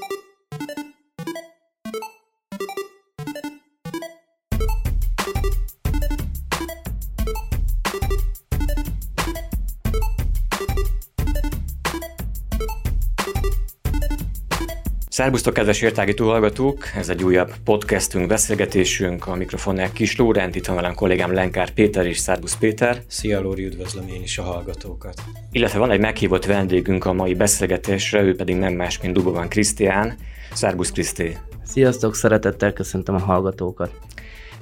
thank you Szerbusztok, kedves értágító hallgatók! Ez egy újabb podcastünk, beszélgetésünk. A mikrofonnál Kis Lórend, itt van velem kollégám Lenkár Péter és Szerbusz Péter. Szia Lóri, üdvözlöm én is a hallgatókat. Illetve van egy meghívott vendégünk a mai beszélgetésre, ő pedig nem más, mint Dubován Krisztián. Szerbusz Kriszti! Sziasztok, szeretettel köszöntöm a hallgatókat!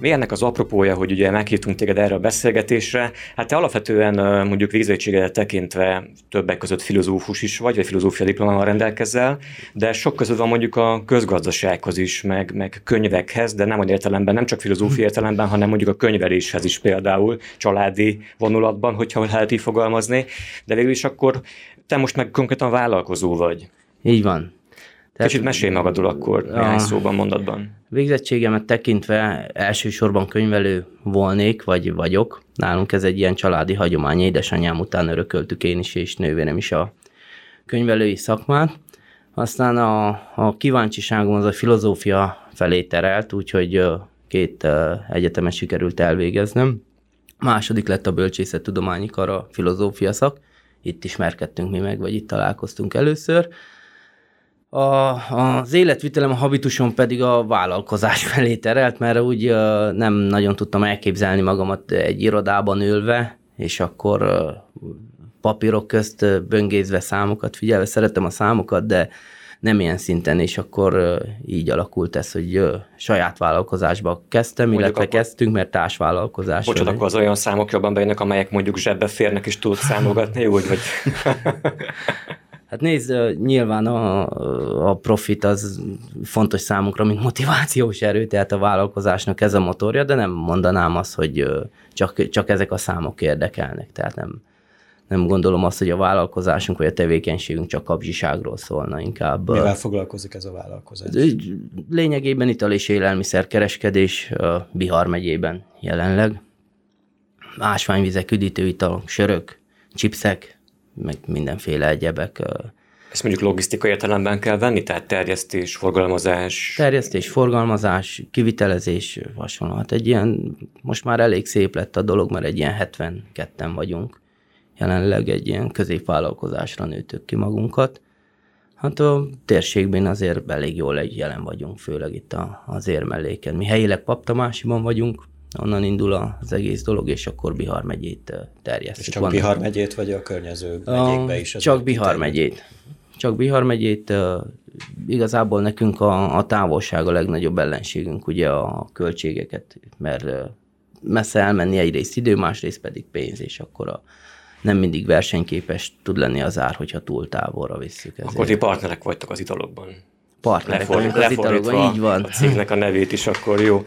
Mi ennek az apropója, hogy ugye meghívtunk téged erre a beszélgetésre? Hát te alapvetően mondjuk végzettségedet tekintve többek között filozófus is vagy, vagy filozófia diplomával rendelkezel, de sok között van mondjuk a közgazdasághoz is, meg, meg könyvekhez, de nem olyan értelemben, nem csak filozófia értelemben, hanem mondjuk a könyveléshez is például, családi vonulatban, hogyha lehet így fogalmazni. De végül is akkor te most meg konkrétan vállalkozó vagy. Így van. Tehát, Kicsit mesélj magadról akkor néhány szóban, mondatban. Végzettségemet tekintve elsősorban könyvelő volnék, vagy vagyok. Nálunk ez egy ilyen családi hagyomány, édesanyám után örököltük én is, és nővérem is a könyvelői szakmát. Aztán a, a kíváncsiságom az a filozófia felé terelt, úgyhogy két egyetemet sikerült elvégeznem. Második lett a bölcsészettudományi kar a filozófia szak. Itt ismerkedtünk mi meg, vagy itt találkoztunk először. A, az életvitelem, a habitusom pedig a vállalkozás felé terelt, mert úgy nem nagyon tudtam elképzelni magamat egy irodában ülve, és akkor papírok közt böngészve számokat, figyelve szeretem a számokat, de nem ilyen szinten, és akkor így alakult ez, hogy saját vállalkozásba kezdtem, mondjuk illetve akkor, kezdtünk, mert társvállalkozás. Bocsánat, akkor az olyan számok jobban bejönnek, amelyek mondjuk zsebbe férnek, és tudod számogatni, úgy vagy? Hát nézd, nyilván a, a profit az fontos számunkra, mint motivációs erő, tehát a vállalkozásnak ez a motorja, de nem mondanám azt, hogy csak, csak ezek a számok érdekelnek. Tehát nem, nem gondolom azt, hogy a vállalkozásunk vagy a tevékenységünk csak kapzsiságról szólna inkább. Mivel foglalkozik ez a vállalkozás? Lényegében ital és élelmiszerkereskedés Bihar megyében jelenleg. Ásványvizek, üdítőitalok, sörök, chipsek, meg mindenféle egyebek. Ezt mondjuk logisztikai értelemben kell venni, tehát terjesztés, forgalmazás? Terjesztés, forgalmazás, kivitelezés, hasonló. Hát egy ilyen, most már elég szép lett a dolog, mert egy ilyen 72-en vagyunk. Jelenleg egy ilyen középvállalkozásra nőttük ki magunkat. Hát a térségben azért elég jól egy jelen vagyunk, főleg itt az érmelléken. Mi helyileg Paptamásiban vagyunk, onnan indul az egész dolog, és akkor Bihar megyét terjesztjük. És csak Vannak Bihar megyét, vagy a környező megyékbe is? Csak Bihar megyét. Csak Bihar megyét, igazából nekünk a, a távolság a legnagyobb ellenségünk, ugye a költségeket, mert messze elmenni egyrészt idő, másrészt pedig pénz, és akkor a, nem mindig versenyképes tud lenni az ár, hogyha túl távolra visszük. Ezért. Akkor ti partnerek vagytok az italokban partnerek Lefordít, italokban, így van. A cégnek a nevét is akkor jó.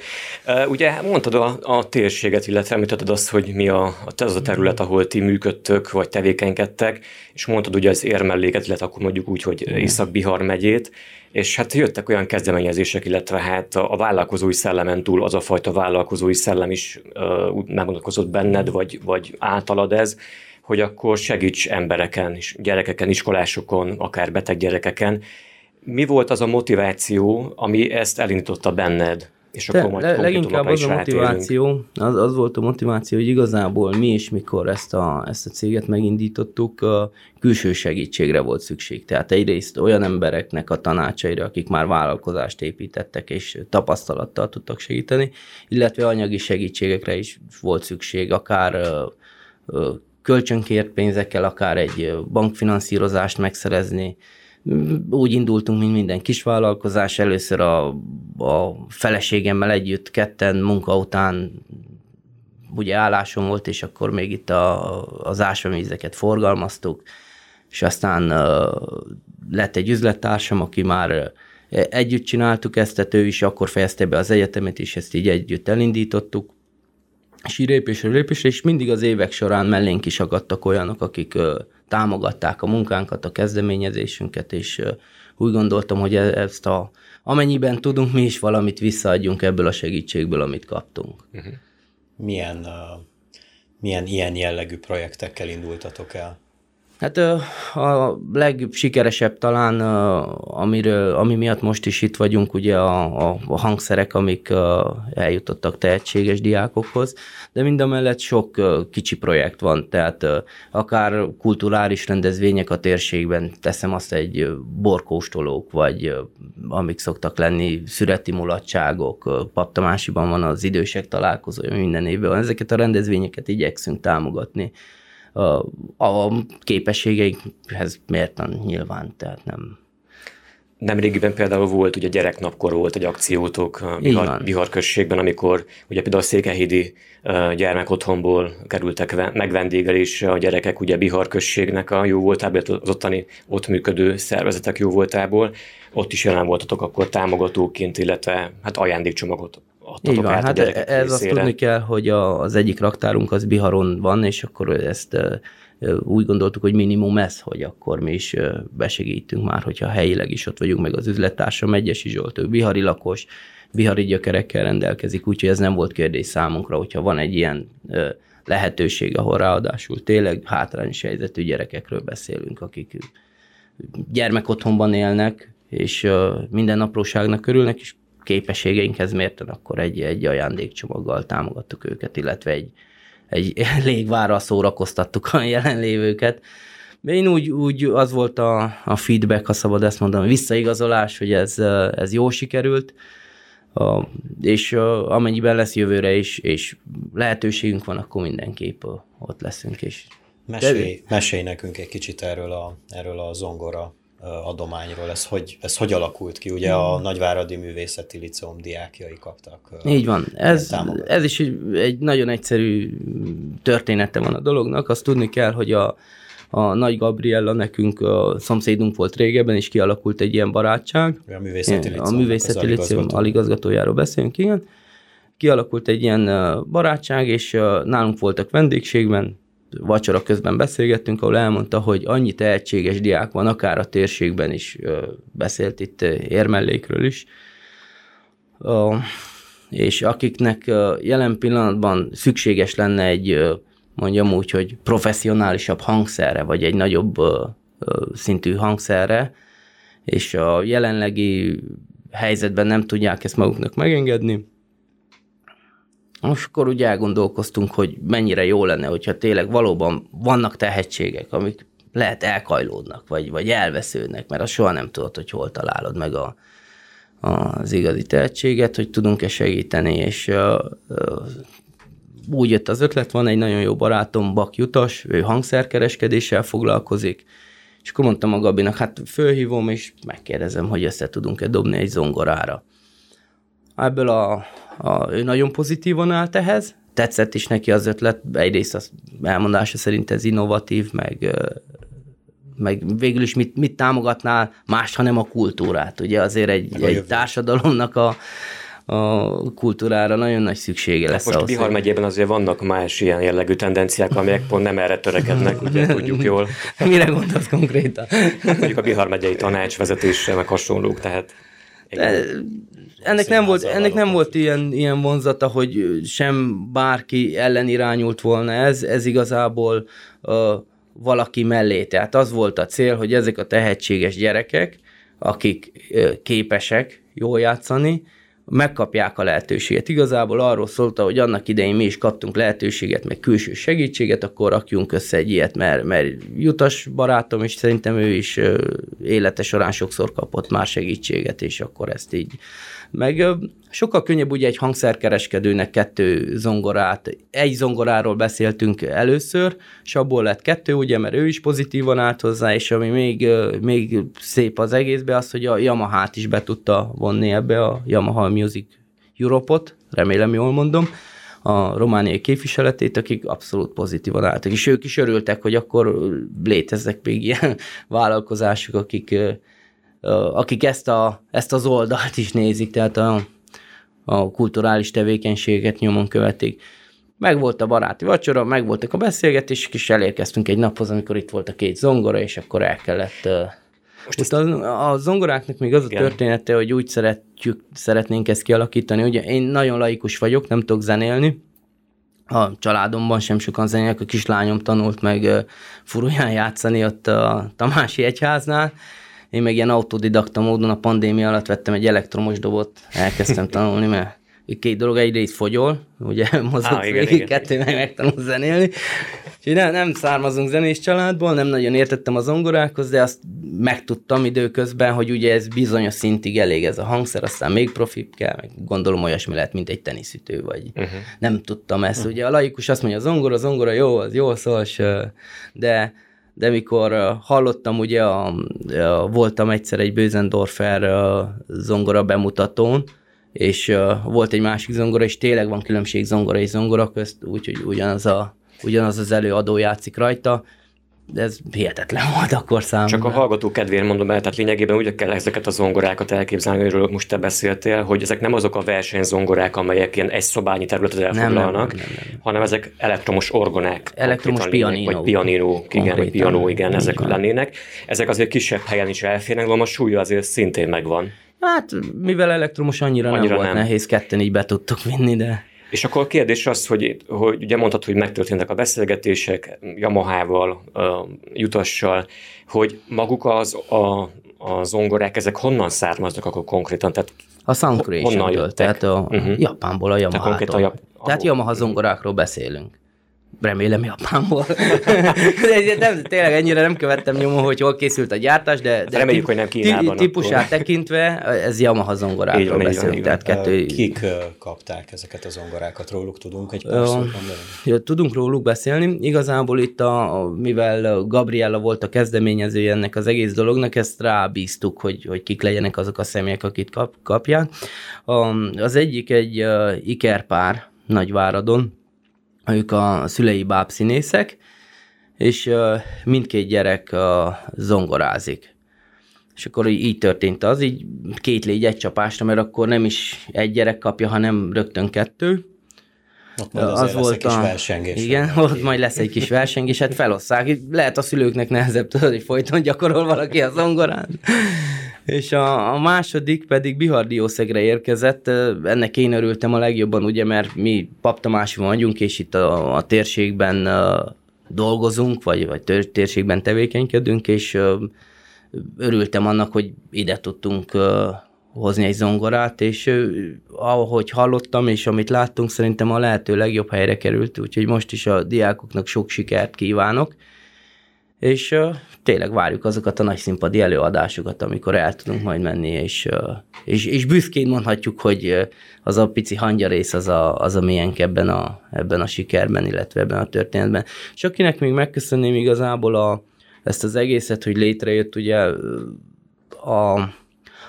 Ugye mondtad a, a térséget, illetve említetted azt, hogy mi a, az a terület, ahol ti működtök, vagy tevékenykedtek, és mondtad ugye az érmelléket, illetve akkor mondjuk úgy, hogy Észak-Bihar megyét, és hát jöttek olyan kezdeményezések, illetve hát a, a vállalkozói szellemen túl az a fajta vállalkozói szellem is uh, nem gondolkozott benned, vagy, vagy általad ez, hogy akkor segíts embereken, gyerekeken, iskolásokon, akár beteg gyerekeken, mi volt az a motiváció, ami ezt elindította benned? És akkor majd le, leginkább az a motiváció, az, az volt a motiváció, hogy igazából mi is, mikor ezt a, ezt a céget megindítottuk, a külső segítségre volt szükség. Tehát egyrészt olyan embereknek a tanácsaira, akik már vállalkozást építettek és tapasztalattal tudtak segíteni, illetve anyagi segítségekre is volt szükség, akár kölcsönkért pénzekkel, akár egy bankfinanszírozást megszerezni, úgy indultunk, mint minden kisvállalkozás. Először a, a feleségemmel együtt, ketten munka után ugye állásom volt, és akkor még itt a, az ásványvizeket forgalmaztuk, és aztán uh, lett egy üzlettársam, aki már együtt csináltuk ezt, tehát ő is akkor fejezte be az egyetemet, és ezt így együtt elindítottuk, és így lépésről lépésre, és mindig az évek során mellénk is akadtak olyanok, akik uh, támogatták a munkánkat, a kezdeményezésünket, és úgy gondoltam, hogy e-, ezt a, amennyiben tudunk, mi is valamit visszaadjunk ebből a segítségből, amit kaptunk. Uh-huh. Milyen, uh, milyen ilyen jellegű projektekkel indultatok el? Hát a legsikeresebb talán, amiről, ami miatt most is itt vagyunk, ugye a, a, a hangszerek, amik eljutottak tehetséges diákokhoz, de mind a mellett sok kicsi projekt van, tehát akár kulturális rendezvények a térségben, teszem azt egy borkóstolók, vagy amik szoktak lenni, szüreti mulatságok, Paptamásiban van az idősek találkozója minden évben, ezeket a rendezvényeket igyekszünk támogatni a, képességeikhez mérten nyilván, tehát nem, Nemrégiben például volt, ugye gyereknapkor volt egy akciótok a Bihar, Bihar községben, amikor ugye például a Székehídi gyermekotthonból kerültek megvendégelésre a gyerekek ugye Bihar községnek a jó voltából, az ottani ott működő szervezetek jó voltából. Ott is jelen voltatok akkor támogatóként, illetve hát ajándékcsomagot így van, hát ez részére. azt tudni kell, hogy a, az egyik raktárunk az Biharon van, és akkor ezt úgy gondoltuk, hogy minimum ez, hogy akkor mi is besegítünk már, hogyha helyileg is ott vagyunk, meg az üzlettársam Megyesi Zsolt, ő bihari lakos, bihari gyökerekkel rendelkezik, úgyhogy ez nem volt kérdés számunkra, hogyha van egy ilyen lehetőség, ahol ráadásul tényleg hátrányos helyzetű gyerekekről beszélünk, akik gyermekotthonban élnek, és minden apróságnak örülnek, és képességeinkhez mérten akkor egy, egy ajándékcsomaggal támogattuk őket, illetve egy, egy légvárral szórakoztattuk a jelenlévőket. Én úgy, úgy az volt a, a feedback, ha szabad ezt mondani, a visszaigazolás, hogy ez, ez jó sikerült, és amennyiben lesz jövőre is, és lehetőségünk van, akkor mindenképp ott leszünk. És mesélj, mesélj nekünk egy kicsit erről a, erről a zongora adományról. Ez hogy, ez hogy alakult ki? Ugye a Nagyváradi Művészeti Liceum diákjai kaptak. Így van. Ez, ez is egy, egy nagyon egyszerű története van a dolognak. Azt tudni kell, hogy a, a Nagy Gabriella nekünk a szomszédunk volt régebben, és kialakult egy ilyen barátság. A Művészeti Liceum. A Művészeti Liceum aligazgatójáról beszélünk, igen. Kialakult egy ilyen barátság, és nálunk voltak vendégségben, vacsora közben beszélgettünk, ahol elmondta, hogy annyi tehetséges diák van, akár a térségben is beszélt itt érmellékről is, és akiknek jelen pillanatban szükséges lenne egy, mondjam úgy, hogy professzionálisabb hangszerre, vagy egy nagyobb szintű hangszerre, és a jelenlegi helyzetben nem tudják ezt maguknak megengedni, most akkor úgy elgondolkoztunk, hogy mennyire jó lenne, hogyha tényleg valóban vannak tehetségek, amik lehet elkajlódnak, vagy, vagy elvesződnek, mert azt soha nem tudod, hogy hol találod meg a, az igazi tehetséget, hogy tudunk-e segíteni, és uh, uh, úgy jött az ötlet, van egy nagyon jó barátom, Bak Jutas, ő hangszerkereskedéssel foglalkozik, és akkor mondtam a Gabinak, hát fölhívom, és megkérdezem, hogy össze tudunk-e dobni egy zongorára. Ebből a a, ő nagyon pozitívan állt ehhez, tetszett is neki az ötlet, egyrészt az elmondása szerint ez innovatív, meg, meg végül is mit, mit támogatnál más, hanem a kultúrát. Ugye azért egy, egy társadalomnak a, a kultúrára nagyon nagy szüksége lesz. Most Bihar megyében azért vannak más ilyen jellegű tendenciák, amelyek pont nem erre törekednek, ugye tudjuk jól. Mire gondolsz konkrétan? Hát mondjuk a Bihar megyei tanács vezetése, meg hasonlók, tehát ennek nem volt, ennek nem volt ilyen, ilyen vonzata, hogy sem bárki ellen irányult volna. Ez, ez igazából uh, valaki mellé. Tehát az volt a cél, hogy ezek a tehetséges gyerekek, akik uh, képesek jól játszani, megkapják a lehetőséget. Igazából arról szólta, hogy annak idején mi is kaptunk lehetőséget, meg külső segítséget, akkor rakjunk össze egy ilyet, mert, mert Jutas barátom is, szerintem ő is élete során sokszor kapott már segítséget, és akkor ezt így meg sokkal könnyebb ugye egy hangszerkereskedőnek kettő zongorát, egy zongoráról beszéltünk először, és abból lett kettő, ugye, mert ő is pozitívan állt hozzá, és ami még, még szép az egészben az, hogy a Yamaha-t is be tudta vonni ebbe a Yamaha Music Europe-ot, remélem jól mondom, a romániai képviseletét, akik abszolút pozitívan álltak, és ők is örültek, hogy akkor léteznek még ilyen vállalkozások, akik akik ezt, a, ezt az oldalt is nézik, tehát a, a kulturális tevékenységet nyomon követik. Meg volt a baráti vacsora, meg voltak a beszélgetések, és elérkeztünk egy naphoz, amikor itt volt a két zongora, és akkor el kellett most a, a zongoráknak még az a története, hogy úgy szeretjük, szeretnénk ezt kialakítani. Ugye én nagyon laikus vagyok, nem tudok zenélni, a családomban sem sokan zenélek, a kislányom tanult meg furuján játszani ott a Tamási Egyháznál, én meg ilyen autodidakta módon a pandémia alatt vettem egy elektromos dobot, elkezdtem tanulni, mert két dolog, egyrészt fogyol, ugye mozog végig, kettő meg megtanul zenélni, és nem, nem származunk zenés családból, nem nagyon értettem a zongorákhoz, de azt megtudtam időközben, hogy ugye ez bizonyos szintig elég ez a hangszer, aztán még profi kell, meg gondolom olyasmi lehet, mint egy teniszütő, vagy uh-huh. nem tudtam ezt. Uh-huh. Ugye a laikus azt mondja, a zongora, a zongora jó, az jó szól, de de mikor hallottam, ugye a, a, voltam egyszer egy Bözendorfer zongora bemutatón, és volt egy másik zongora, és tényleg van különbség zongora és zongora közt, úgyhogy ugyanaz, a, ugyanaz az előadó játszik rajta, ez hihetetlen volt akkor számomra. Csak a hallgató kedvéért mondom el, tehát lényegében úgy kell ezeket a zongorákat elképzelni, amiről most te beszéltél, hogy ezek nem azok a versenyzongorák, amelyek ilyen egy szobányi területet elfoglalnak, nem, nem, nem, nem. hanem ezek elektromos orgonák. Elektromos pianino. Vagy pianino, igen, vagy pianó, igen, ezek van. lennének. Ezek azért kisebb helyen is elférnek, de a súlya azért szintén megvan. Hát, mivel elektromos annyira, annyira nem, nem volt nehéz, ketten így be tudtuk vinni, de... És akkor a kérdés az, hogy, hogy ugye mondtad, hogy megtörténtek a beszélgetések Yamaha-val, Jutassal, hogy maguk az, a, a zongorák, ezek honnan származnak akkor konkrétan? Tehát a Sound Creation-től, tehát a uh-huh. Japánból, a Yamaha-tól. Tehát, tehát Yamaha zongorákról beszélünk remélem Japánból. de nem, tényleg ennyire nem követtem nyomon, hogy hol készült a gyártás, de, de reméljük, hogy nem Kínában. Típusát tekintve, ez Yamaha zongorákról beszélünk. Tehát kettő... Kik kapták ezeket a zongorákat? Róluk tudunk egy pár szót ja, Tudunk róluk beszélni. Igazából itt, a, mivel Gabriella volt a kezdeményezője ennek az egész dolognak, ezt rábíztuk, hogy, hogy kik legyenek azok a személyek, akik kap, kapják. Az egyik egy ikerpár Nagyváradon, ők a szülei bábszínészek, és mindkét gyerek zongorázik. És akkor így történt az, így két légy egy csapásra, mert akkor nem is egy gyerek kapja, hanem rögtön kettő. Ott majd az volt egy kis a... versengés. Igen, ott majd lesz egy kis versengés, hát felosszák. Lehet a szülőknek nehezebb tudod, hogy folyton gyakorol valaki a zongorán. És a, a második pedig Bihar Diószegre érkezett, ennek én örültem a legjobban, ugye, mert mi paptamási vagyunk, és itt a, a térségben uh, dolgozunk, vagy, vagy térségben tevékenykedünk, és uh, örültem annak, hogy ide tudtunk uh, hozni egy zongorát, és ahogy hallottam, és amit láttunk, szerintem a lehető legjobb helyre került, úgyhogy most is a diákoknak sok sikert kívánok, és uh, tényleg várjuk azokat a nagy színpadi előadásokat, amikor el tudunk majd menni, és, uh, és, és büszkén mondhatjuk, hogy az a pici hangyarész az a, az a miénk ebben a, ebben a sikerben, illetve ebben a történetben. És akinek még megköszönném igazából a, ezt az egészet, hogy létrejött ugye a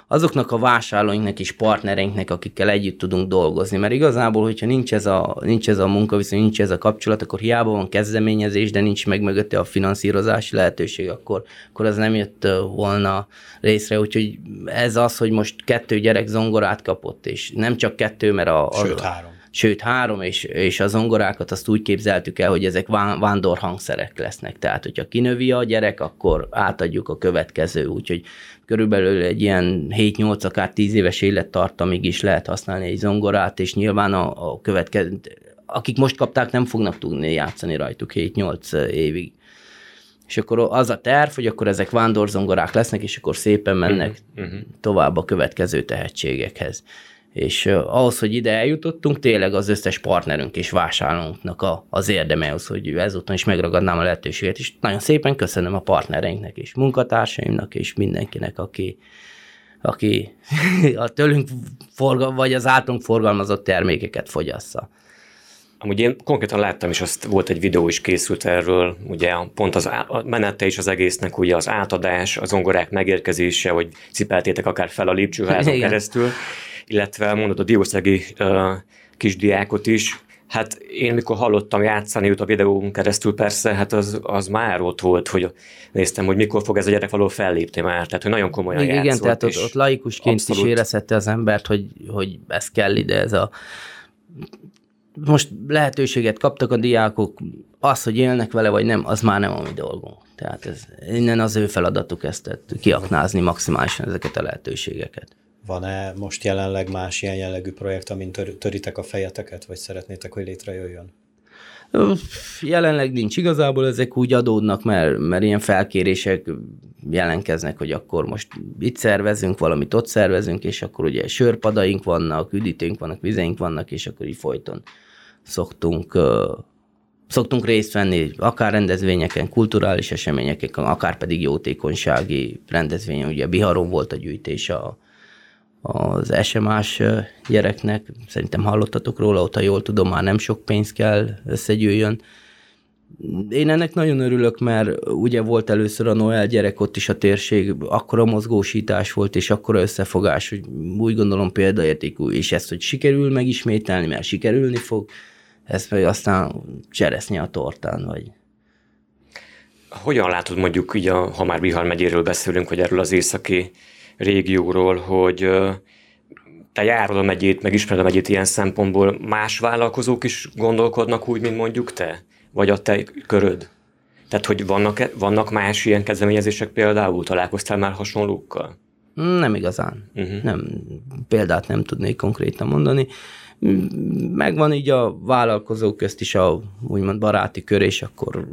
azoknak a vásárlóinknak és partnereinknek, akikkel együtt tudunk dolgozni. Mert igazából, hogyha nincs ez a, nincs ez a munkaviszony, nincs ez a kapcsolat, akkor hiába van kezdeményezés, de nincs meg mögötte a finanszírozási lehetőség, akkor, akkor az nem jött volna részre. Úgyhogy ez az, hogy most kettő gyerek zongorát kapott, és nem csak kettő, mert a... a Sőt, három sőt három, és, és a zongorákat azt úgy képzeltük el, hogy ezek vándorhangszerek lesznek. Tehát, hogyha kinövi a gyerek, akkor átadjuk a következő, úgyhogy körülbelül egy ilyen 7-8, akár 10 éves élettartamig is lehet használni egy zongorát, és nyilván a, a következő, akik most kapták, nem fognak tudni játszani rajtuk 7-8 évig. És akkor az a terv, hogy akkor ezek vándorzongorák lesznek, és akkor szépen mennek uh-huh. tovább a következő tehetségekhez és ahhoz, hogy ide eljutottunk, tényleg az összes partnerünk és vásárlónknak a, az érdeme az, hogy ezúton is megragadnám a lehetőséget, és nagyon szépen köszönöm a partnereinknek és munkatársaimnak és mindenkinek, aki, aki a tőlünk forgal, vagy az általunk forgalmazott termékeket fogyassza. Amúgy én konkrétan láttam, és azt volt egy videó is készült erről, ugye pont az a menete is az egésznek, ugye az átadás, az ongorák megérkezése, hogy cipeltétek akár fel a lépcsőházon keresztül, illetve mondod a diószegi uh, kisdiákot is, Hát én mikor hallottam játszani őt a videón keresztül, persze, hát az, az már ott volt, hogy néztem, hogy mikor fog ez a gyerek való fellépni már, tehát hogy nagyon komolyan Igen, játszott. Igen, tehát ott, ott laikusként abszolút... is érezhette az embert, hogy, hogy ez kell ide, ez a most lehetőséget kaptak a diákok, az, hogy élnek vele, vagy nem, az már nem a mi dolgunk. Tehát ez, innen az ő feladatuk ezt kiaknázni maximálisan ezeket a lehetőségeket. Van-e most jelenleg más ilyen jellegű projekt, amin tör, töritek a fejeteket, vagy szeretnétek, hogy létrejöjjön? Jelenleg nincs igazából, ezek úgy adódnak, mert, mert ilyen felkérések jelenkeznek, hogy akkor most itt szervezünk, valamit ott szervezünk, és akkor ugye sörpadaink vannak, üdítőink vannak, vizeink vannak, és akkor így folyton szoktunk szoktunk részt venni akár rendezvényeken, kulturális eseményeken, akár pedig jótékonysági rendezvényen. Ugye Biharon volt a gyűjtés a, az SMS gyereknek, szerintem hallottatok róla, ott ha jól tudom, már nem sok pénz kell összegyűjjön. Én ennek nagyon örülök, mert ugye volt először a Noel gyerek, ott is a térség, akkora mozgósítás volt, és akkora összefogás, hogy úgy gondolom példaértékű, és ezt, hogy sikerül megismételni, mert sikerülni fog, ez pedig aztán cseresznye a tortán, vagy hogyan látod mondjuk így, a, ha már Bihar megyéről beszélünk, hogy erről az északi régióról, hogy te járod a megyét, meg ismered a megyét ilyen szempontból, más vállalkozók is gondolkodnak úgy, mint mondjuk te? Vagy a te köröd? Tehát, hogy vannak, vannak más ilyen kezdeményezések például? Találkoztál már hasonlókkal? Nem igazán. Uh-huh. Nem, példát nem tudnék konkrétan mondani. Megvan így a vállalkozók közt is a úgymond baráti kör, és akkor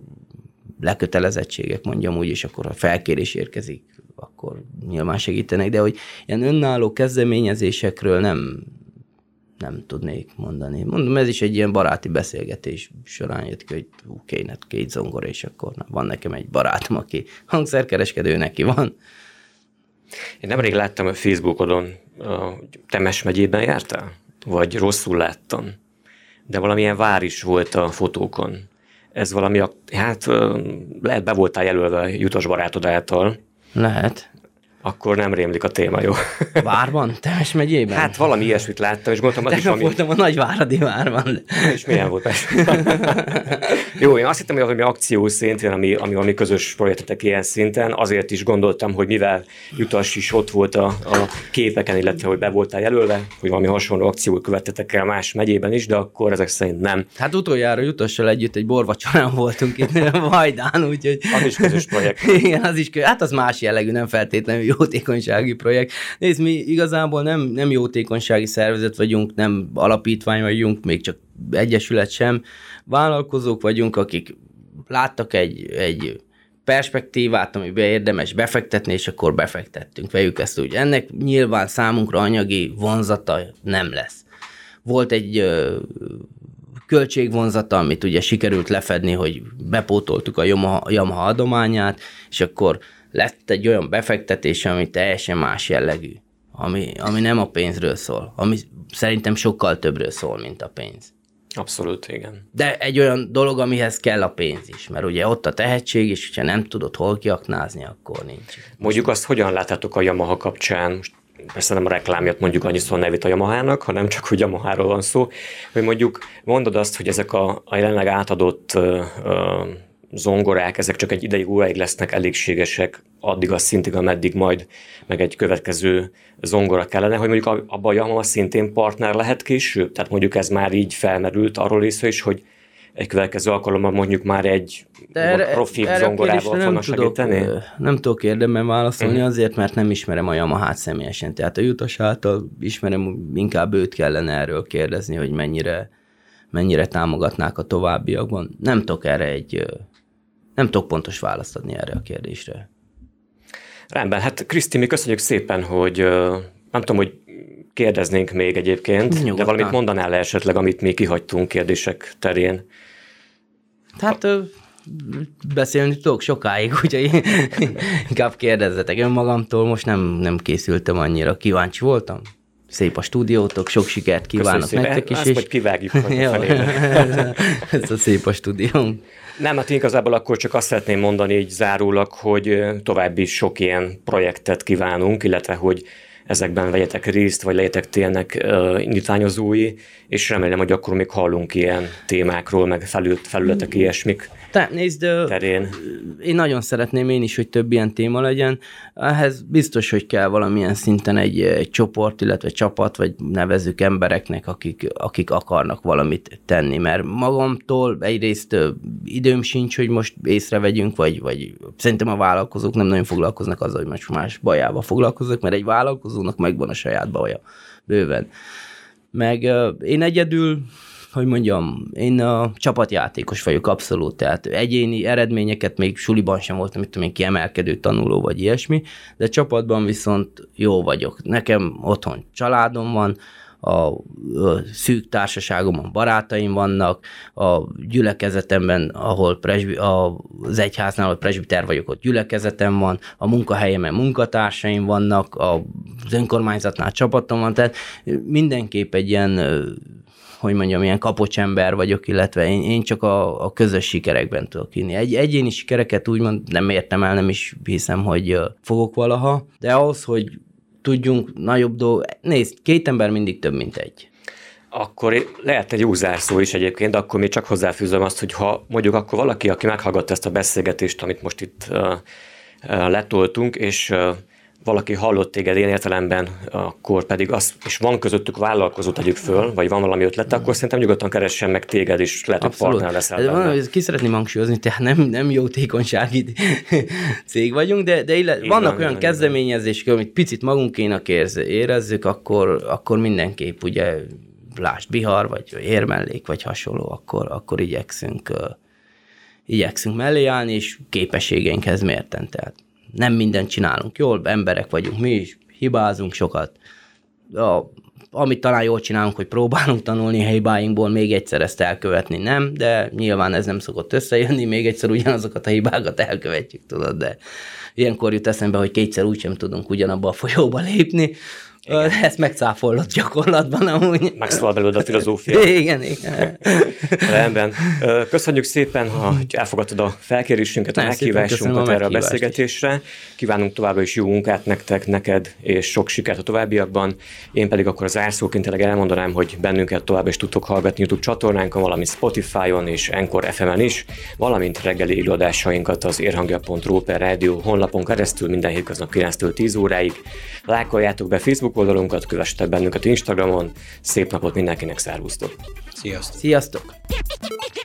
lekötelezettségek, mondjam úgy, és akkor a felkérés érkezik, akkor nyilván segítenek, de hogy ilyen önálló kezdeményezésekről nem, nem tudnék mondani. Mondom, ez is egy ilyen baráti beszélgetés során jött ki, hogy hú, kéne két zongora, és akkor na, van nekem egy barátom, aki hangszerkereskedő, neki van. Én nemrég láttam a Facebookodon, a Temes megyében jártál? Vagy rosszul láttam? De valamilyen vár is volt a fotókon. Ez valami, hát lehet be voltál jelölve Jutas barátod által. Lehet akkor nem rémlik a téma, jó? Várban? Temes megyében? Hát valami ilyesmit láttam, és gondoltam, az is valami... voltam a Nagyváradi várban. És milyen volt ez? jó, én azt hittem, hogy valami akció szintén, ami, ami valami közös projektetek ilyen szinten, azért is gondoltam, hogy mivel Jutas is ott volt a, a képeken, illetve hogy be voltál jelölve, hogy valami hasonló akciót követtetek el más megyében is, de akkor ezek szerint nem. Hát utoljára Jutassal együtt egy borvacsorán voltunk itt Vajdán, úgyhogy... Az is közös projekt. Igen, az is közös. Hát az más jellegű, nem feltétlenül jótékonysági projekt. Nézd, mi igazából nem, nem jótékonysági szervezet vagyunk, nem alapítvány vagyunk, még csak egyesület sem. Vállalkozók vagyunk, akik láttak egy, egy perspektívát, amiben érdemes befektetni, és akkor befektettünk. Vegyük ezt úgy. Ennek nyilván számunkra anyagi vonzata nem lesz. Volt egy ö, költségvonzata, amit ugye sikerült lefedni, hogy bepótoltuk a Yamaha, adományát, és akkor lett egy olyan befektetés, ami teljesen más jellegű, ami, ami nem a pénzről szól, ami szerintem sokkal többről szól, mint a pénz. Abszolút, igen. De egy olyan dolog, amihez kell a pénz is, mert ugye ott a tehetség, és ha nem tudod hol kiaknázni, akkor nincs. Mondjuk azt hogyan láthatok a Yamaha kapcsán, most persze nem a reklámját mondjuk annyiszor nevét a Yamahának, hanem csak, hogy Yamaháról van szó, hogy mondjuk mondod azt, hogy ezek a, a jelenleg átadott uh, uh, zongorák, ezek csak egy ideig óráig lesznek elégségesek, addig a szintig, ameddig majd meg egy következő zongora kellene, hogy mondjuk abban a Yamaha szintén partner lehet később? Tehát mondjuk ez már így felmerült arról része is, hogy egy következő alkalommal mondjuk már egy De erre, profi erre zongorával fognak segíteni? Nem tudok érdemben válaszolni uh-huh. azért, mert nem ismerem a Yamaha-t személyesen. Tehát a Jutas által ismerem, inkább őt kellene erről kérdezni, hogy mennyire, mennyire támogatnák a továbbiakban. Nem tudok erre egy nem tudok pontos választ adni erre a kérdésre. Rendben, hát Kriszti, mi köszönjük szépen, hogy nem tudom, hogy kérdeznénk még egyébként, Nyugodtan. de valamit mondanál le esetleg, amit mi kihagytunk kérdések terén? Hát beszélni tudok sokáig, úgyhogy inkább kérdezzetek önmagamtól, most nem, nem készültem annyira, kíváncsi voltam. Szép a stúdiótok, sok sikert kívánok Köszönöm nektek is. Ezt és... kivágjuk. ez a szép a stúdiónk. Nem, hát igazából akkor csak azt szeretném mondani így zárólag, hogy további sok ilyen projektet kívánunk, illetve hogy ezekben vegyetek részt, vagy legyetek tényleg uh, indítányozói, és remélem, hogy akkor még hallunk ilyen témákról, meg felület, felületek ilyesmik Te, nézd, terén. Én nagyon szeretném én is, hogy több ilyen téma legyen. Ehhez biztos, hogy kell valamilyen szinten egy, egy csoport, illetve csapat, vagy nevezük embereknek, akik, akik akarnak valamit tenni, mert magamtól egyrészt időm sincs, hogy most észrevegyünk, vagy, vagy szerintem a vállalkozók nem nagyon foglalkoznak azzal, hogy most más bajába foglalkoznak, mert egy vállalkozó vállalkozónak megvan a saját baja, bőven. Meg én egyedül hogy mondjam, én a csapatjátékos vagyok abszolút, tehát egyéni eredményeket még suliban sem voltam, mit tudom én, kiemelkedő tanuló vagy ilyesmi, de csapatban viszont jó vagyok. Nekem otthon családom van, a szűk társaságomban barátaim vannak, a gyülekezetemben, ahol presbi, az egyháznál, ahol presbiter vagyok, ott gyülekezetem van, a munkahelyemen munkatársaim vannak, az önkormányzatnál csapatom van, tehát mindenképp egy ilyen hogy mondjam, ilyen kapocsember vagyok, illetve én, én csak a, a közös sikerekben tudok inni. Egy, egyéni sikereket úgymond nem értem el, nem is hiszem, hogy fogok valaha, de ahhoz, hogy tudjunk nagyobb dolg... Nézd, két ember mindig több, mint egy. Akkor lehet egy jó zárszó is egyébként, de akkor még csak hozzáfűzöm azt, hogy ha mondjuk akkor valaki, aki meghallgatta ezt a beszélgetést, amit most itt uh, uh, letoltunk, és uh, valaki hallott téged én értelemben, akkor pedig az, és van közöttük vállalkozó, tegyük föl, vagy van valami ötlete, akkor szerintem nyugodtan keressen meg téged, és lehet, hogy partner leszel van, Ki szeretném hangsúlyozni, tehát nem, nem jó tékonysági cég vagyunk, de, de illet, vannak van, olyan kezdeményezések, amit picit magunkénak érezzük, akkor, akkor mindenképp ugye lásd Bihar, vagy érmellék, vagy hasonló, akkor, akkor igyekszünk, igyekszünk mellé állni, és képességeinkhez mérten. Tehát nem mindent csinálunk jól, emberek vagyunk mi is, hibázunk sokat. A, amit talán jól csinálunk, hogy próbálunk tanulni a hibáinkból, még egyszer ezt elkövetni, nem, de nyilván ez nem szokott összejönni, még egyszer ugyanazokat a hibákat elkövetjük, tudod, de ilyenkor jut eszembe, hogy kétszer úgysem tudunk ugyanabba a folyóba lépni, igen. Ezt megcáfolott gyakorlatban amúgy. Megszólal belőle a filozófia. Igen, igen. Rendben. Köszönjük szépen, hogy elfogadtad a felkérésünket, a meghívásunkat erre a beszélgetésre. Kívánunk továbbra is jó munkát nektek, neked, és sok sikert a továbbiakban. Én pedig akkor az árszóként tényleg elmondanám, hogy bennünket tovább is tudtok hallgatni YouTube csatornánkon, valamint Spotify-on és Encore FM-en is, valamint reggeli előadásainkat az érhangja.ru per rádió honlapon keresztül minden hétköznap 9-től 10 óráig. Lájkoljátok be Facebook Facebook oldalunkat, kövessetek bennünket Instagramon. Szép napot mindenkinek, szervusztok! Sziasztok! Sziasztok! Sziasztok!